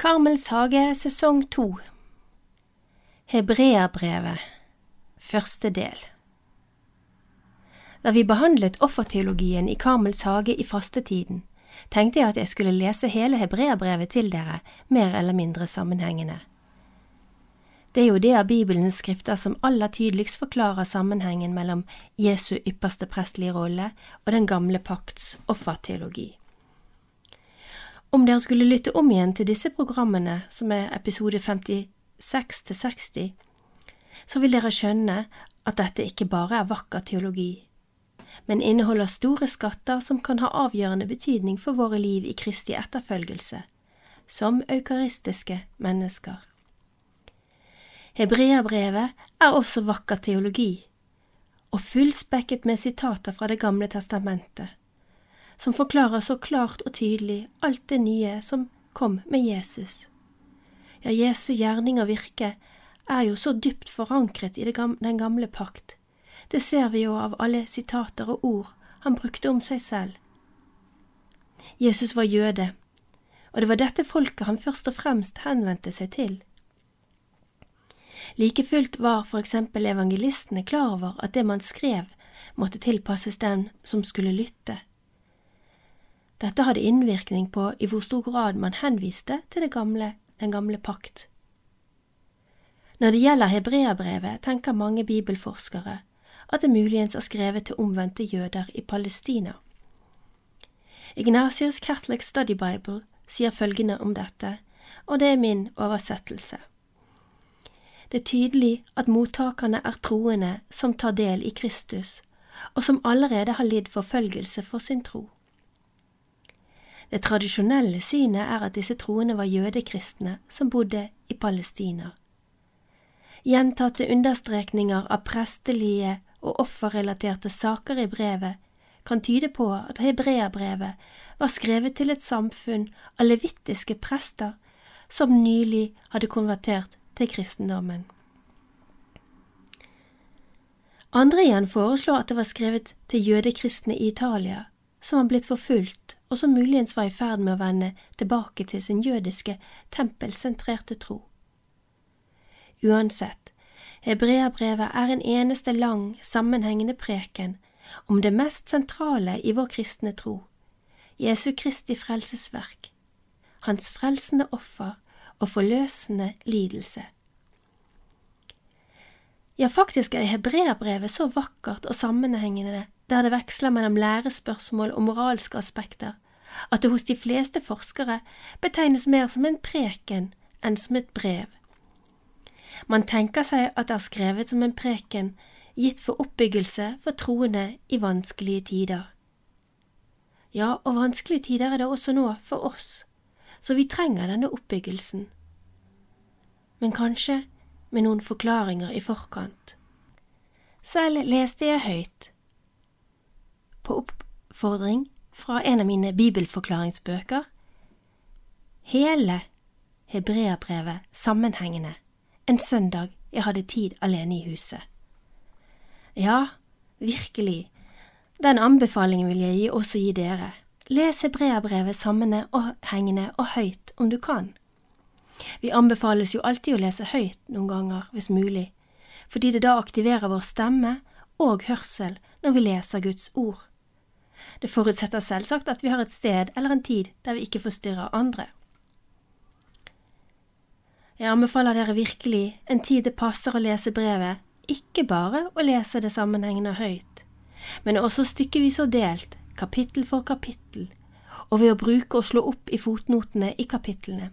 Karmels hage sesong to Hebreabrevet Første del Da vi behandlet offerteologien i Karmels hage i fastetiden, tenkte jeg at jeg skulle lese hele hebreabrevet til dere, mer eller mindre sammenhengende. Det er jo det av Bibelens skrifter som aller tydeligst forklarer sammenhengen mellom Jesu ypperste prestelige rolle og den gamle pakts offerteologi. Om dere skulle lytte om igjen til disse programmene, som er episode 56 til 60, så vil dere skjønne at dette ikke bare er vakker teologi, men inneholder store skatter som kan ha avgjørende betydning for våre liv i Kristi etterfølgelse, som eukaristiske mennesker. Hebreabrevet er også vakker teologi, og fullspekket med sitater fra Det gamle testamentet som forklarer så klart og tydelig alt det nye som kom med Jesus. Ja, Jesu gjerning og virke er jo så dypt forankret i den gamle pakt. Det ser vi jo av alle sitater og ord han brukte om seg selv. Jesus var jøde, og det var dette folket han først og fremst henvendte seg til. Like fullt var for eksempel evangelistene klar over at det man skrev, måtte tilpasses dem som skulle lytte. Dette hadde innvirkning på i hvor stor grad man henviste til gamle, den gamle pakt. Når det gjelder hebreabrevet, tenker mange bibelforskere at det muligens er skrevet til omvendte jøder i Palestina. Ignatius Catholic Study Bible sier følgende om dette, og det er min oversettelse. Det er tydelig at mottakerne er troende som tar del i Kristus, og som allerede har lidd forfølgelse for sin tro. Det tradisjonelle synet er at disse troende var jødekristne som bodde i Palestina. Gjentatte understrekninger av prestelige og offerrelaterte saker i brevet kan tyde på at hebreerbrevet var skrevet til et samfunn av levittiske prester som nylig hadde konvertert til kristendommen. Andre igjen foreslår at det var skrevet til jødekristne i Italia, som var blitt forfulgt og som muligens var i ferd med å vende tilbake til sin jødiske, tempelsentrerte tro. Uansett, hebreabrevet er en eneste lang, sammenhengende preken om det mest sentrale i vår kristne tro, Jesu Kristi frelsesverk, hans frelsende offer og forløsende lidelse. Ja, faktisk er hebreabrevet så vakkert og sammenhengende der det veksler mellom lærespørsmål og moralske aspekter, at det hos de fleste forskere betegnes mer som en preken enn som et brev. Man tenker seg at det er skrevet som en preken gitt for oppbyggelse for troende i vanskelige tider. Ja, og vanskelige tider er det også nå for oss, så vi trenger denne oppbyggelsen. Men kanskje med noen forklaringer i forkant. Selv leste jeg høyt på oppfordring fra en av mine bibelforklaringsbøker. Hele hebreabrevet sammenhengende en søndag jeg hadde tid alene i huset. Ja, virkelig, den anbefalingen vil jeg også gi dere. Les hebreabrevet sammenhengende og høyt om du kan. Vi anbefales jo alltid å lese høyt noen ganger, hvis mulig, fordi det da aktiverer vår stemme og hørsel når vi leser Guds ord. Det forutsetter selvsagt at vi har et sted eller en tid der vi ikke forstyrrer andre. Jeg anbefaler dere virkelig en tid det passer å lese brevet, ikke bare å lese det sammenhengende høyt, men også stykkevis og delt, kapittel for kapittel, og ved å bruke og slå opp i fotnotene i kapitlene.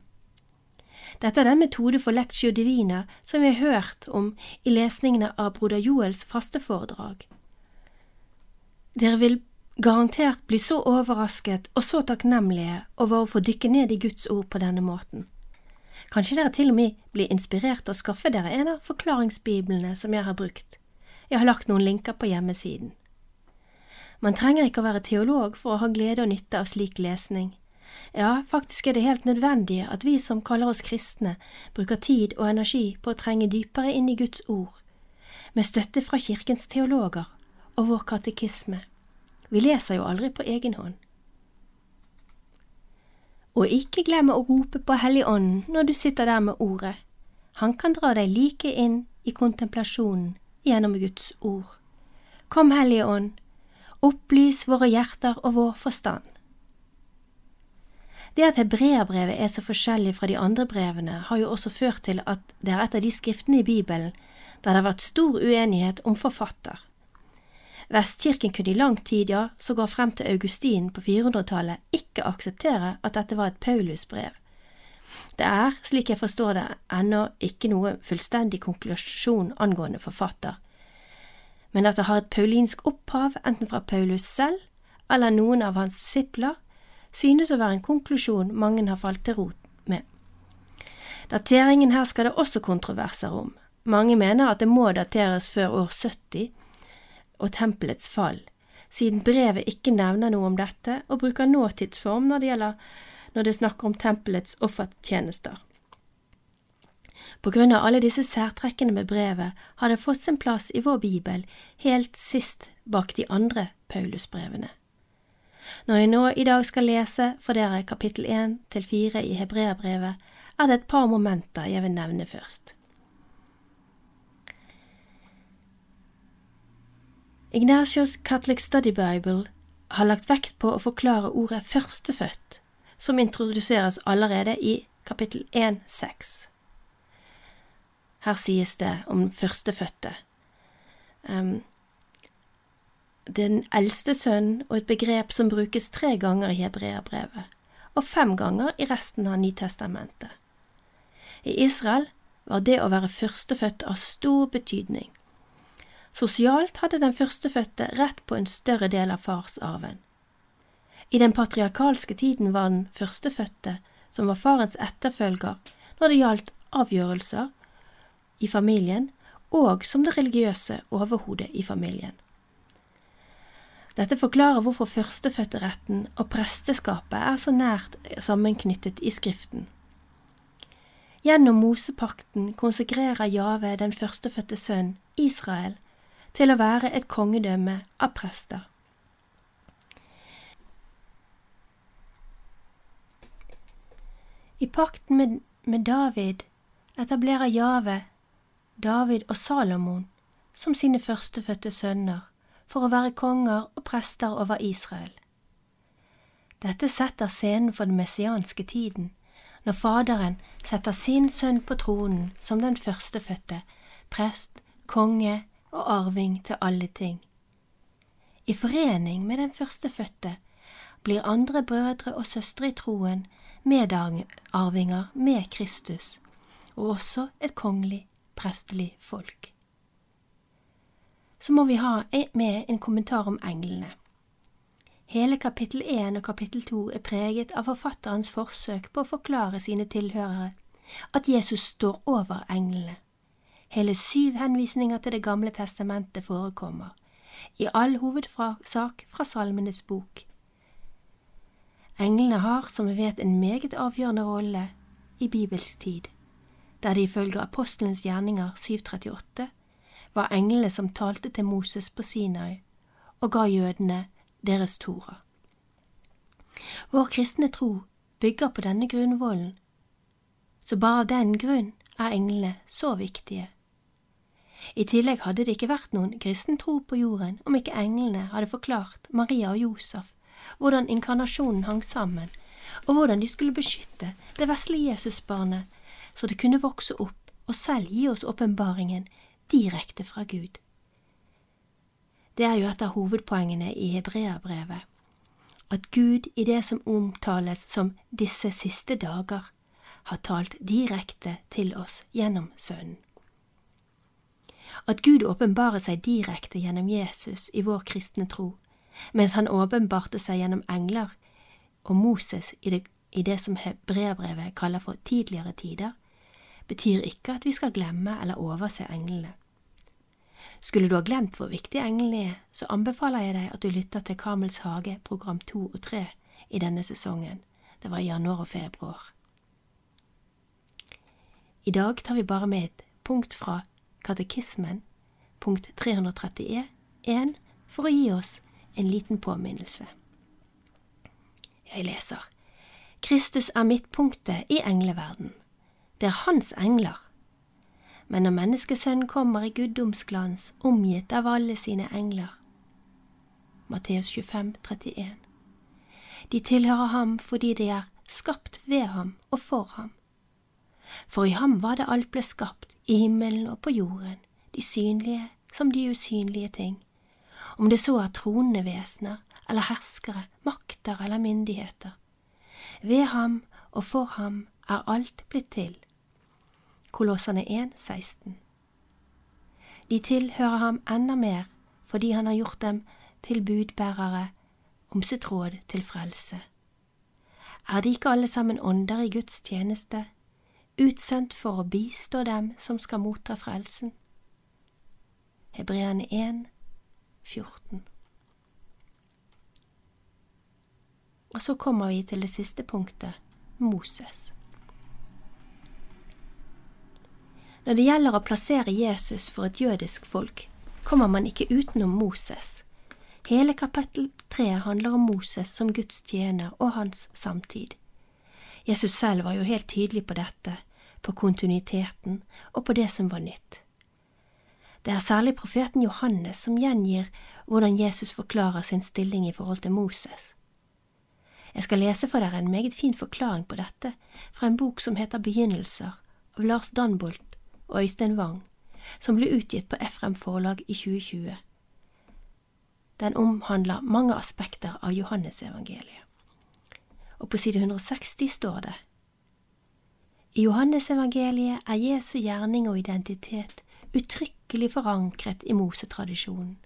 Dette er den metode for lectio divina som vi har hørt om i lesningene av broder Joels faste foredrag. Dere vil garantert bli så overrasket og så takknemlige over å få dykke ned i Guds ord på denne måten. Kanskje dere til og med blir inspirert til å skaffe dere en av forklaringsbiblene som jeg har brukt. Jeg har lagt noen linker på hjemmesiden. Man trenger ikke å være teolog for å ha glede og nytte av slik lesning. Ja, faktisk er det helt nødvendig at vi som kaller oss kristne, bruker tid og energi på å trenge dypere inn i Guds ord, med støtte fra kirkens teologer og vår katekisme. Vi leser jo aldri på egen hånd. Og ikke glem å rope på Helligånden når du sitter der med ordet. Han kan dra deg like inn i kontemplasjonen gjennom Guds ord. Kom, Hellige Ånd, opplys våre hjerter og vår forstand. Det at hebreerbrevet er så forskjellig fra de andre brevene, har jo også ført til at det er et av de skriftene i Bibelen der det har vært stor uenighet om forfatter. Vestkirken kunne i lang tid, ja sågar frem til Augustin på 400-tallet, ikke akseptere at dette var et Paulusbrev. Det er, slik jeg forstår det, ennå ikke noe fullstendig konklusjon angående forfatter, men at det har et paulinsk opphav enten fra Paulus selv eller noen av hans disipler, synes å være en konklusjon mange har falt til rot med. Dateringen her skal det også kontroverser om. Mange mener at det må dateres før år 70, og tempelets fall, siden brevet ikke nevner noe om dette og bruker nåtidsform når det gjelder når det snakker om tempelets offertjenester. På grunn av alle disse særtrekkene med brevet har det fått sin plass i vår bibel helt sist bak de andre Paulusbrevene. Når jeg nå i dag skal lese for dere kapittel 1 til 4 i Hebreabrevet, er det et par momenter jeg vil nevne først. Ignatius Catholic Study Bible har lagt vekt på å forklare ordet førstefødt, som introduseres allerede i kapittel 1.6. Her sies det om førstefødte. Um, den eldste sønn og et begrep som brukes tre ganger i hebreerbrevet, og fem ganger i resten av Nytestamentet. I Israel var det å være førstefødt av stor betydning. Sosialt hadde den førstefødte rett på en større del av farsarven. I den patriarkalske tiden var den førstefødte, som var farens etterfølger når det gjaldt avgjørelser i familien, og som det religiøse overhodet i familien. Dette forklarer hvorfor førstefødteretten og presteskapet er så nært sammenknyttet i Skriften. Gjennom Mosepakten konsekrerer Jave den førstefødte sønn, Israel, til å være et kongedømme av prester. I pakten med, med David etablerer Jave David og Salomon som sine førstefødte sønner for å være konger og prester over Israel. Dette setter scenen for den messianske tiden, når Faderen setter sin sønn på tronen som den førstefødte, prest, konge og arving til alle ting. I forening med den førstefødte blir andre brødre og søstre i troen medarvinger med Kristus, og også et kongelig, prestelig folk. Så må vi ha med en kommentar om englene. Hele kapittel 1 og kapittel 2 er preget av forfatterens forsøk på å forklare sine tilhørere at Jesus står over englene. Hele syv henvisninger til Det gamle testamentet forekommer, i all hovedsak fra Salmenes bok. Englene har, som vi vet, en meget avgjørende rolle i bibelsk tid, der det ifølge apostelens gjerninger 738 var englene som talte til Moses på Sinai og ga jødene deres Tora. Vår kristne tro bygger på denne grunnvollen, så bare av den grunn er englene så viktige. I tillegg hadde det ikke vært noen kristen tro på jorden om ikke englene hadde forklart Maria og Josef hvordan inkarnasjonen hang sammen, og hvordan de skulle beskytte det vesle Jesusbarnet så det kunne vokse opp og selv gi oss åpenbaringen direkte fra Gud. Det er jo et av hovedpoengene i hebreerbrevet, at Gud i det som omtales som disse siste dager, har talt direkte til oss gjennom Sønnen. At Gud åpenbarer seg direkte gjennom Jesus i vår kristne tro, mens han åpenbarte seg gjennom engler og Moses i det, i det som hebreerbrevet kaller for tidligere tider, betyr ikke at vi skal glemme eller overse englene. Skulle du ha glemt hvor viktig englene er, så anbefaler jeg deg at du lytter til Kamels hage program to og tre i denne sesongen. Det var i januar og februar. I dag tar vi bare med et punkt fra katekismen, punkt 331, for å gi oss en liten påminnelse. Jeg leser. Kristus er midtpunktet i engleverden. Det er hans engler. Men når menneskesønnen kommer i guddomsglans, omgitt av alle sine engler Matteus 25, 31. De tilhører ham fordi de er skapt ved ham og for ham. For i ham var det alt ble skapt, i himmelen og på jorden, de synlige som de usynlige ting, om det så er tronende vesener eller herskere, makter eller myndigheter. Ved ham og for ham er alt blitt til. Kolossene 1, 16. De tilhører ham enda mer fordi han har gjort dem til budbærere om sitt råd til frelse. Er de ikke alle sammen ånder i Guds tjeneste, utsendt for å bistå dem som skal motta frelsen? Hebreerne 1, 14. Og så kommer vi til det siste punktet, Moses. Når det gjelder å plassere Jesus for et jødisk folk, kommer man ikke utenom Moses. Hele kapittel tre handler om Moses som Guds tjener og hans samtid. Jesus selv var jo helt tydelig på dette, på kontinuiteten og på det som var nytt. Det er særlig profeten Johannes som gjengir hvordan Jesus forklarer sin stilling i forhold til Moses. Jeg skal lese for dere en meget fin forklaring på dette fra en bok som heter Begynnelser av Lars Danbolt og Øystein Wang, som ble utgitt på Efrem forlag i 2020. Den omhandler mange aspekter av Johannesevangeliet. Og på side 160 står det I Johannesevangeliet er Jesu gjerning og identitet uttrykkelig forankret i Mosetradisjonen,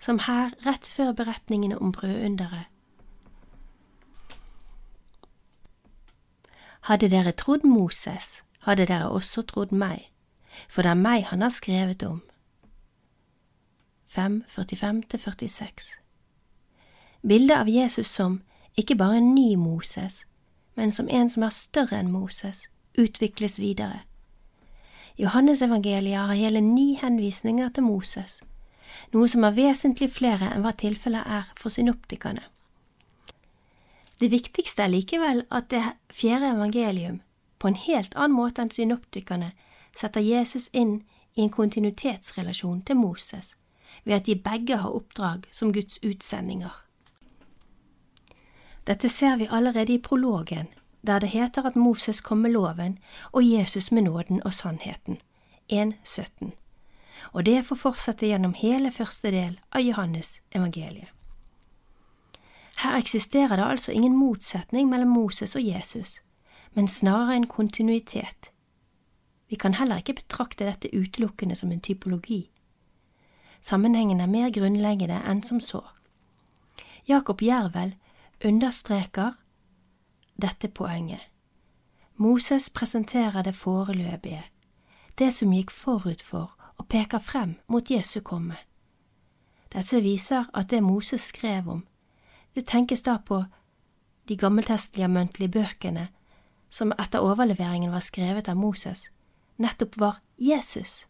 som her, rett før beretningene om brødunderet, Hadde dere trodd Moses, hadde dere også trodd meg, for det er meg han har skrevet om. 5, 45–46 Bildet av Jesus som ikke bare en ny Moses, men som en som er større enn Moses, utvikles videre. Johannesevangeliet har hele ni henvisninger til Moses, noe som er vesentlig flere enn hva tilfellet er for synoptikerne. Det viktigste er likevel at det fjerde evangelium, på en helt annen måte enn synoptikerne, setter Jesus inn i en kontinuitetsrelasjon til Moses, ved at de begge har oppdrag som Guds utsendinger. Dette ser vi allerede i prologen, der det heter at Moses kom med loven og Jesus med nåden og sannheten, 1.17, og det får fortsette gjennom hele første del av Johannes evangeliet. Her eksisterer det altså ingen motsetning mellom Moses og Jesus, men snarere en kontinuitet. Vi kan heller ikke betrakte dette utelukkende som en typologi. Sammenhengen er mer grunnleggende enn som så. Jakob Jervel understreker dette poenget. Moses presenterer det foreløpige, det som gikk forut for og peker frem mot Jesu komme. Dette viser at det Moses skrev om, det tenkes da på de gammeltestamentlige bøkene som etter overleveringen var skrevet av Moses, nettopp var Jesus.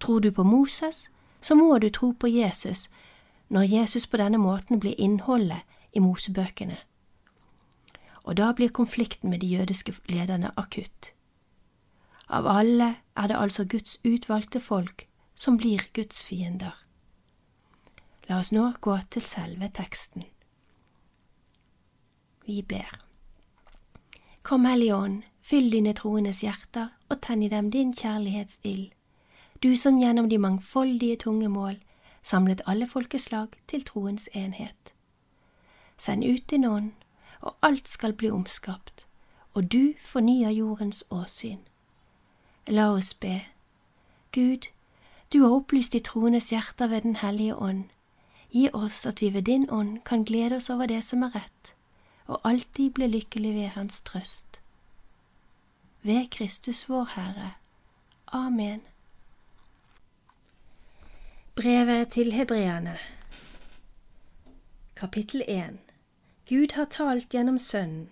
Tror du på Moses, så må du tro på Jesus når Jesus på denne måten blir innholdet i Mosebøkene. Og da blir konflikten med de jødiske lederne akutt. Av alle er det altså Guds utvalgte folk som blir Guds fiender. La oss nå gå til selve teksten. Vi ber. Kom, Hellige Ånd, fyll dine troendes hjerter og tenn i dem din kjærlighetsild, du som gjennom de mangfoldige tunge mål samlet alle folkeslag til troens enhet. Send ut din ånd, og alt skal bli omskapt, og du fornyer jordens åsyn. La oss be. Gud, du har opplyst de troendes hjerter ved Den hellige ånd. Gi oss at vi ved din ånd kan glede oss over det som er rett, og alltid bli lykkelig ved Hans trøst. Ved Kristus vår Herre. Amen. Brevet til hebreerne Kapittel 1 Gud har talt gjennom Sønnen.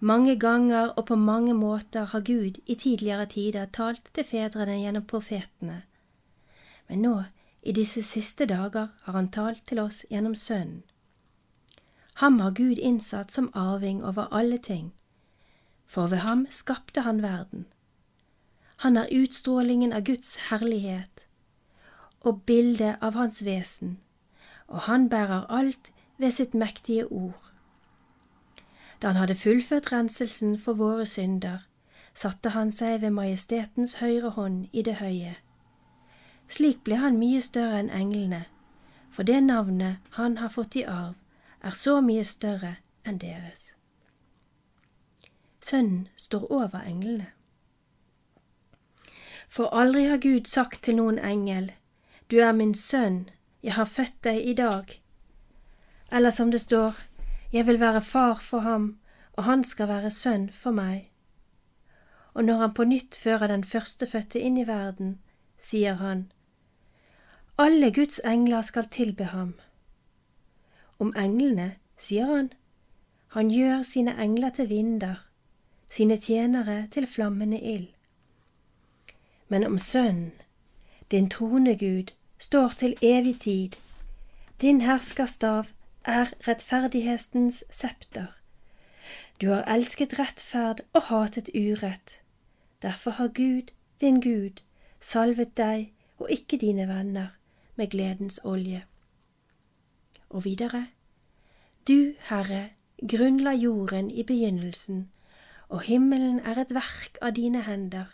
Mange ganger og på mange måter har Gud i tidligere tider talt til fedrene gjennom profetene, men nå, i disse siste dager, har Han talt til oss gjennom Sønnen. Ham har Gud innsatt som arving over alle ting, for ved ham skapte han verden. Han er utstrålingen av Guds herlighet og bildet av hans vesen, og han bærer alt ved sitt mektige ord. Da han hadde fullført renselsen for våre synder, satte han seg ved majestetens høyre hånd i det høye. Slik ble han mye større enn englene, for det navnet han har fått i arv, er så mye større enn deres. Sønnen står over englene. For aldri har Gud sagt til noen engel, Du er min sønn, jeg har født deg i dag. Eller som det står, Jeg vil være far for ham, og han skal være sønn for meg. Og når han på nytt fører den førstefødte inn i verden, sier han, Alle Guds engler skal tilbe ham. Om englene sier han, Han gjør sine engler til vinder, sine tjenere til flammende ild. Men om Sønnen, din trone Gud, står til evig tid, din herskerstav er rettferdighetens septer. Du har elsket rettferd og hatet urett. Derfor har Gud, din Gud, salvet deg og ikke dine venner med gledens olje. Og videre, du, Herre, grunnla jorden i begynnelsen, og himmelen er et verk av dine hender.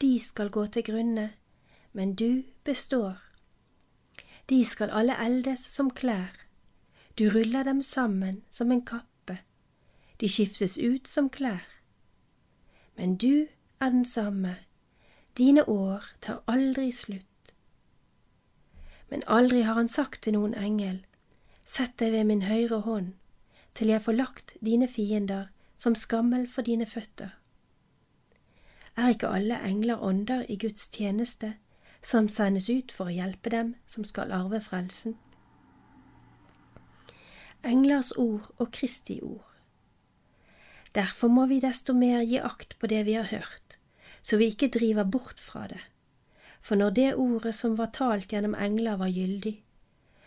De skal gå til grunne, men du består. De skal alle eldes som klær, du ruller dem sammen som en kappe, de skiftes ut som klær. Men du er den samme, dine år tar aldri slutt. Men aldri har han sagt til noen engel, Sett deg ved min høyre hånd, til jeg får lagt dine fiender som skammel for dine føtter. Er ikke alle engler ånder i Guds tjeneste, som sendes ut for å hjelpe dem som skal arve frelsen? Englers ord og Kristi ord. Derfor må vi desto mer gi akt på det vi har hørt, så vi ikke driver bort fra det. For når det ordet som var talt gjennom engler var gyldig,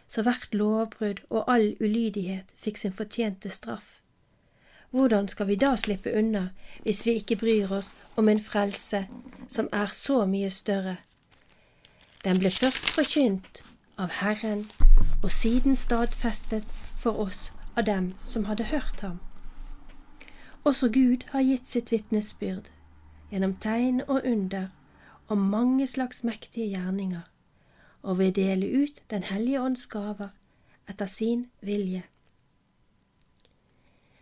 så hvert lovbrudd og all ulydighet fikk sin fortjente straff. Hvordan skal vi da slippe unna hvis vi ikke bryr oss om en frelse som er så mye større? Den ble først forkynt av Herren og siden stadfestet for oss av dem som hadde hørt ham. Også Gud har gitt sitt vitnesbyrd gjennom tegn og under og mange slags mektige gjerninger og vil dele ut Den hellige ånds gaver etter sin vilje.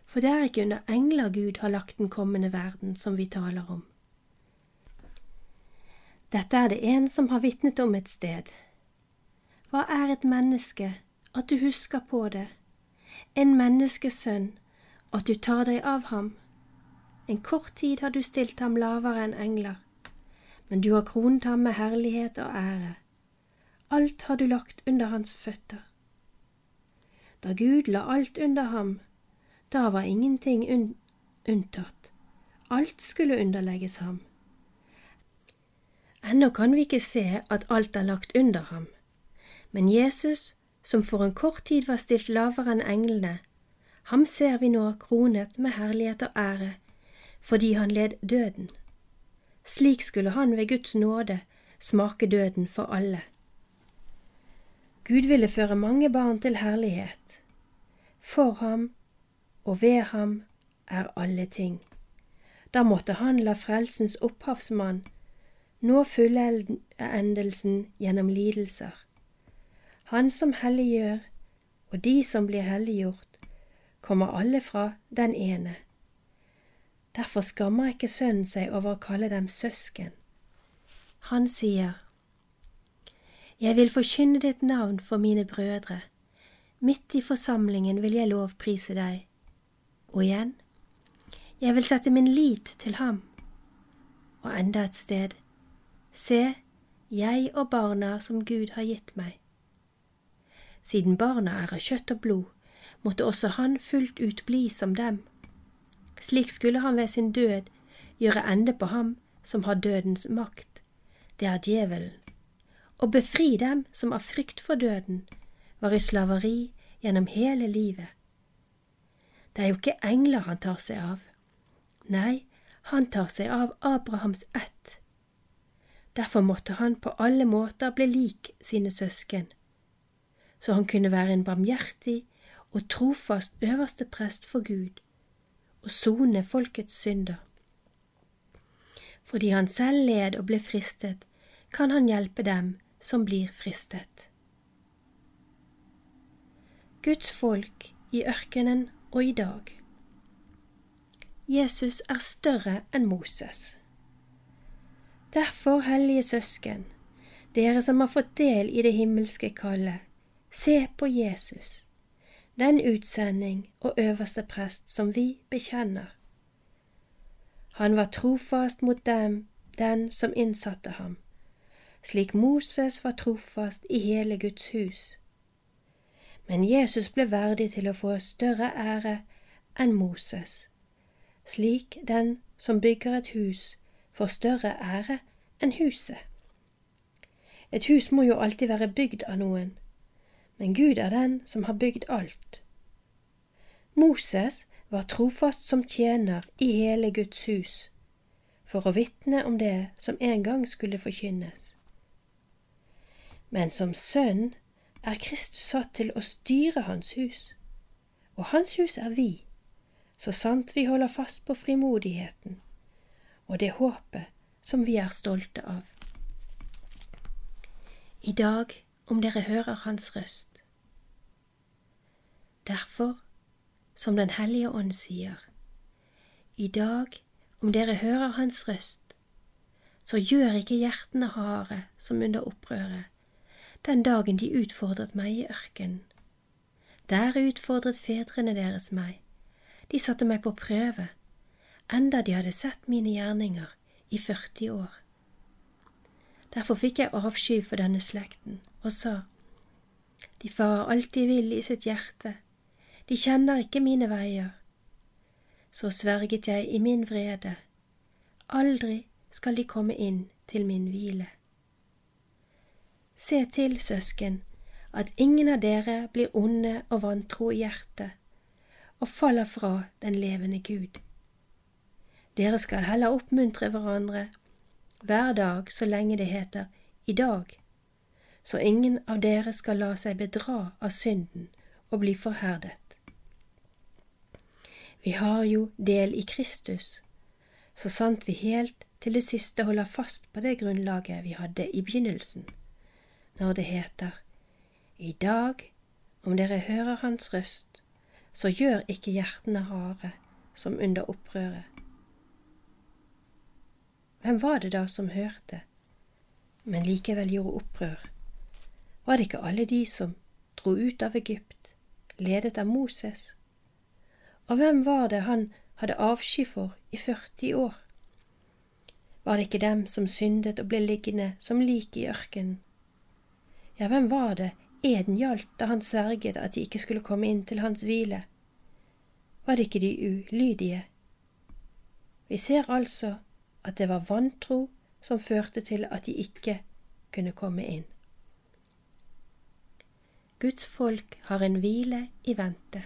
For det er ikke under engler Gud har lagt den kommende verden som vi taler om. Dette er det en som har vitnet om et sted. Hva er et menneske, at du husker på det, en menneskesønn, at du tar deg av ham? En kort tid har du stilt ham lavere enn engler, men du har kronet ham med herlighet og ære alt har du lagt under hans føtter. Da Gud la alt under ham, da var ingenting un unntatt, alt skulle underlegges ham. Ennå kan vi ikke se at alt er lagt under ham, men Jesus, som for en kort tid var stilt lavere enn englene, ham ser vi nå kronet med herlighet og ære, fordi han led døden. Slik skulle han ved Guds nåde smake døden for alle. Gud ville føre mange barn til herlighet. For ham og ved ham er alle ting. Da måtte han la frelsens opphavsmann nå fullendelsen gjennom lidelser. Han som helliggjør, og de som blir helliggjort, kommer alle fra den ene. Derfor skammer ikke Sønnen seg over å kalle dem søsken. Han sier, jeg vil forkynne ditt navn for mine brødre. Midt i forsamlingen vil jeg lovprise deg. Og igjen, jeg vil sette min lit til ham. Og enda et sted, se, jeg og barna som Gud har gitt meg. Siden barna er av kjøtt og blod, måtte også han fullt ut bli som dem. Slik skulle han ved sin død gjøre ende på ham som har dødens makt, det er djevelen og befri dem som av frykt for døden var i slaveri gjennom hele livet. Det er jo ikke engler han tar seg av. Nei, han tar seg av Abrahams ett. Derfor måtte han på alle måter bli lik sine søsken, så han kunne være en barmhjertig og trofast øverste prest for Gud og sone folkets synder. Fordi han selv led og ble fristet, kan han hjelpe dem som blir fristet. Guds folk i ørkenen og i dag. Jesus er større enn Moses. Derfor, hellige søsken, dere som har fått del i det himmelske kallet, se på Jesus, den utsending og øverste prest som vi bekjenner. Han var trofast mot dem, den som innsatte ham, slik Moses var trofast i hele Guds hus. Men Jesus ble verdig til å få større ære enn Moses, slik den som bygger et hus, får større ære enn huset. Et hus må jo alltid være bygd av noen, men Gud er den som har bygd alt. Moses var trofast som tjener i hele Guds hus, for å vitne om det som en gang skulle forkynnes. Men som sønn er Kristus satt til å styre Hans hus, og Hans hus er vi, så sant vi holder fast på frimodigheten og det håpet som vi er stolte av. I dag, om dere hører Hans røst. Derfor, som Den hellige ånd sier, i dag, om dere hører Hans røst, så gjør ikke hjertene harde som under opprøret, den dagen de utfordret meg i ørkenen. Der utfordret fedrene deres meg, de satte meg på prøve, enda de hadde sett mine gjerninger i 40 år. Derfor fikk jeg avsky for denne slekten og sa, De farer alltid vill i sitt hjerte, de kjenner ikke mine veier. Så sverget jeg i min vrede, aldri skal de komme inn til min hvile. Se til, søsken, at ingen av dere blir onde og vantro i hjertet og faller fra den levende Gud. Dere skal heller oppmuntre hverandre hver dag så lenge det heter i dag, så ingen av dere skal la seg bedra av synden og bli forherdet. Vi har jo del i Kristus, så sant vi helt til det siste holder fast på det grunnlaget vi hadde i begynnelsen når det heter I dag, om dere hører Hans røst, så gjør ikke hjertene harde som under opprøret. Hvem var det da som hørte, men likevel gjorde opprør? Var det ikke alle de som dro ut av Egypt, ledet av Moses? Og hvem var det han hadde avsky for i 40 år? Var det ikke dem som syndet og ble liggende som lik i ørkenen? Ja, hvem var det eden gjaldt da han sverget at de ikke skulle komme inn til hans hvile? Var det ikke de ulydige? Vi ser altså at det var vantro som førte til at de ikke kunne komme inn. Guds folk har en hvile i vente.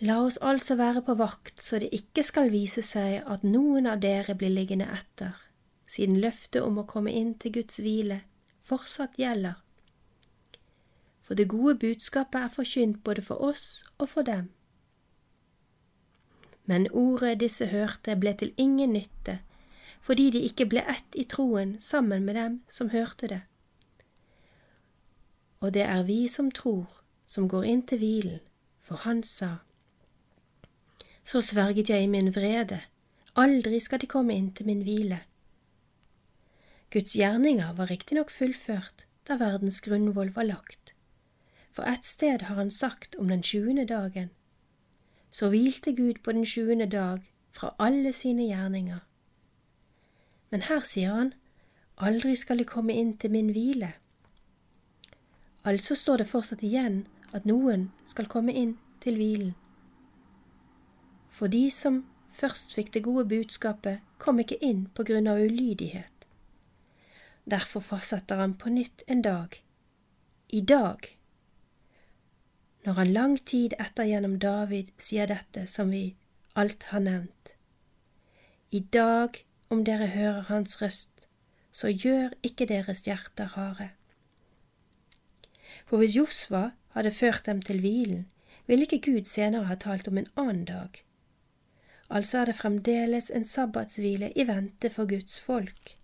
La oss altså være på vakt så det ikke skal vise seg at noen av dere blir liggende etter siden løftet om å komme inn til Guds hvile fortsatt gjelder. For det gode budskapet er forkynt både for oss og for dem. Men ordet disse hørte, ble til ingen nytte, fordi de ikke ble ett i troen sammen med dem som hørte det. Og det er vi som tror, som går inn til hvilen, for han sa. Så sverget jeg i min vrede, aldri skal de komme inn til min hvile. Guds gjerninger var riktignok fullført da verdens grunnvoll var lagt, for ett sted har han sagt om den tjuende dagen, så hvilte Gud på den tjuende dag fra alle sine gjerninger. Men her sier han, aldri skal de komme inn til min hvile. Altså står det fortsatt igjen at noen skal komme inn til hvilen. For de som først fikk det gode budskapet, kom ikke inn på grunn av ulydighet. Derfor fastsetter han på nytt en dag. I dag. når han lang tid etter gjennom David sier dette som vi alt har nevnt. I dag, om dere hører hans røst, så gjør ikke deres hjerter harde. For hvis Josva hadde ført dem til hvilen, ville ikke Gud senere ha talt om en annen dag. Altså er det fremdeles en sabbatshvile i vente for Guds folk.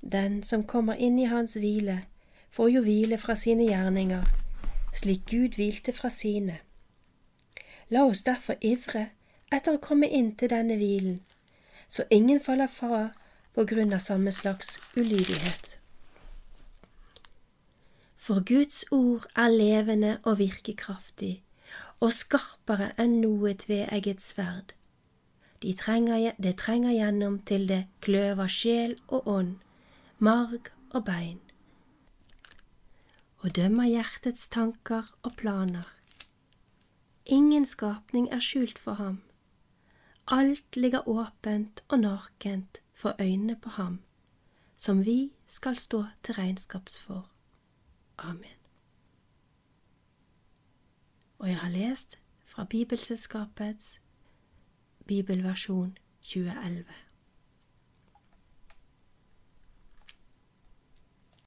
Den som kommer inn i hans hvile, får jo hvile fra sine gjerninger, slik Gud hvilte fra sine. La oss derfor ivre etter å komme inn til denne hvilen, så ingen faller fra på grunn av samme slags ulydighet. For Guds ord er levende og virkekraftig, og skarpere enn noe tveegget sverd. De trenger, det trenger gjennom til det kløver sjel og ånd, marg og bein, og dømmer hjertets tanker og planer. Ingen skapning er skjult for ham. Alt ligger åpent og nakent for øynene på ham, som vi skal stå til regnskaps for. Amen. Og jeg har lest fra Bibelselskapets bibelversjon 2011.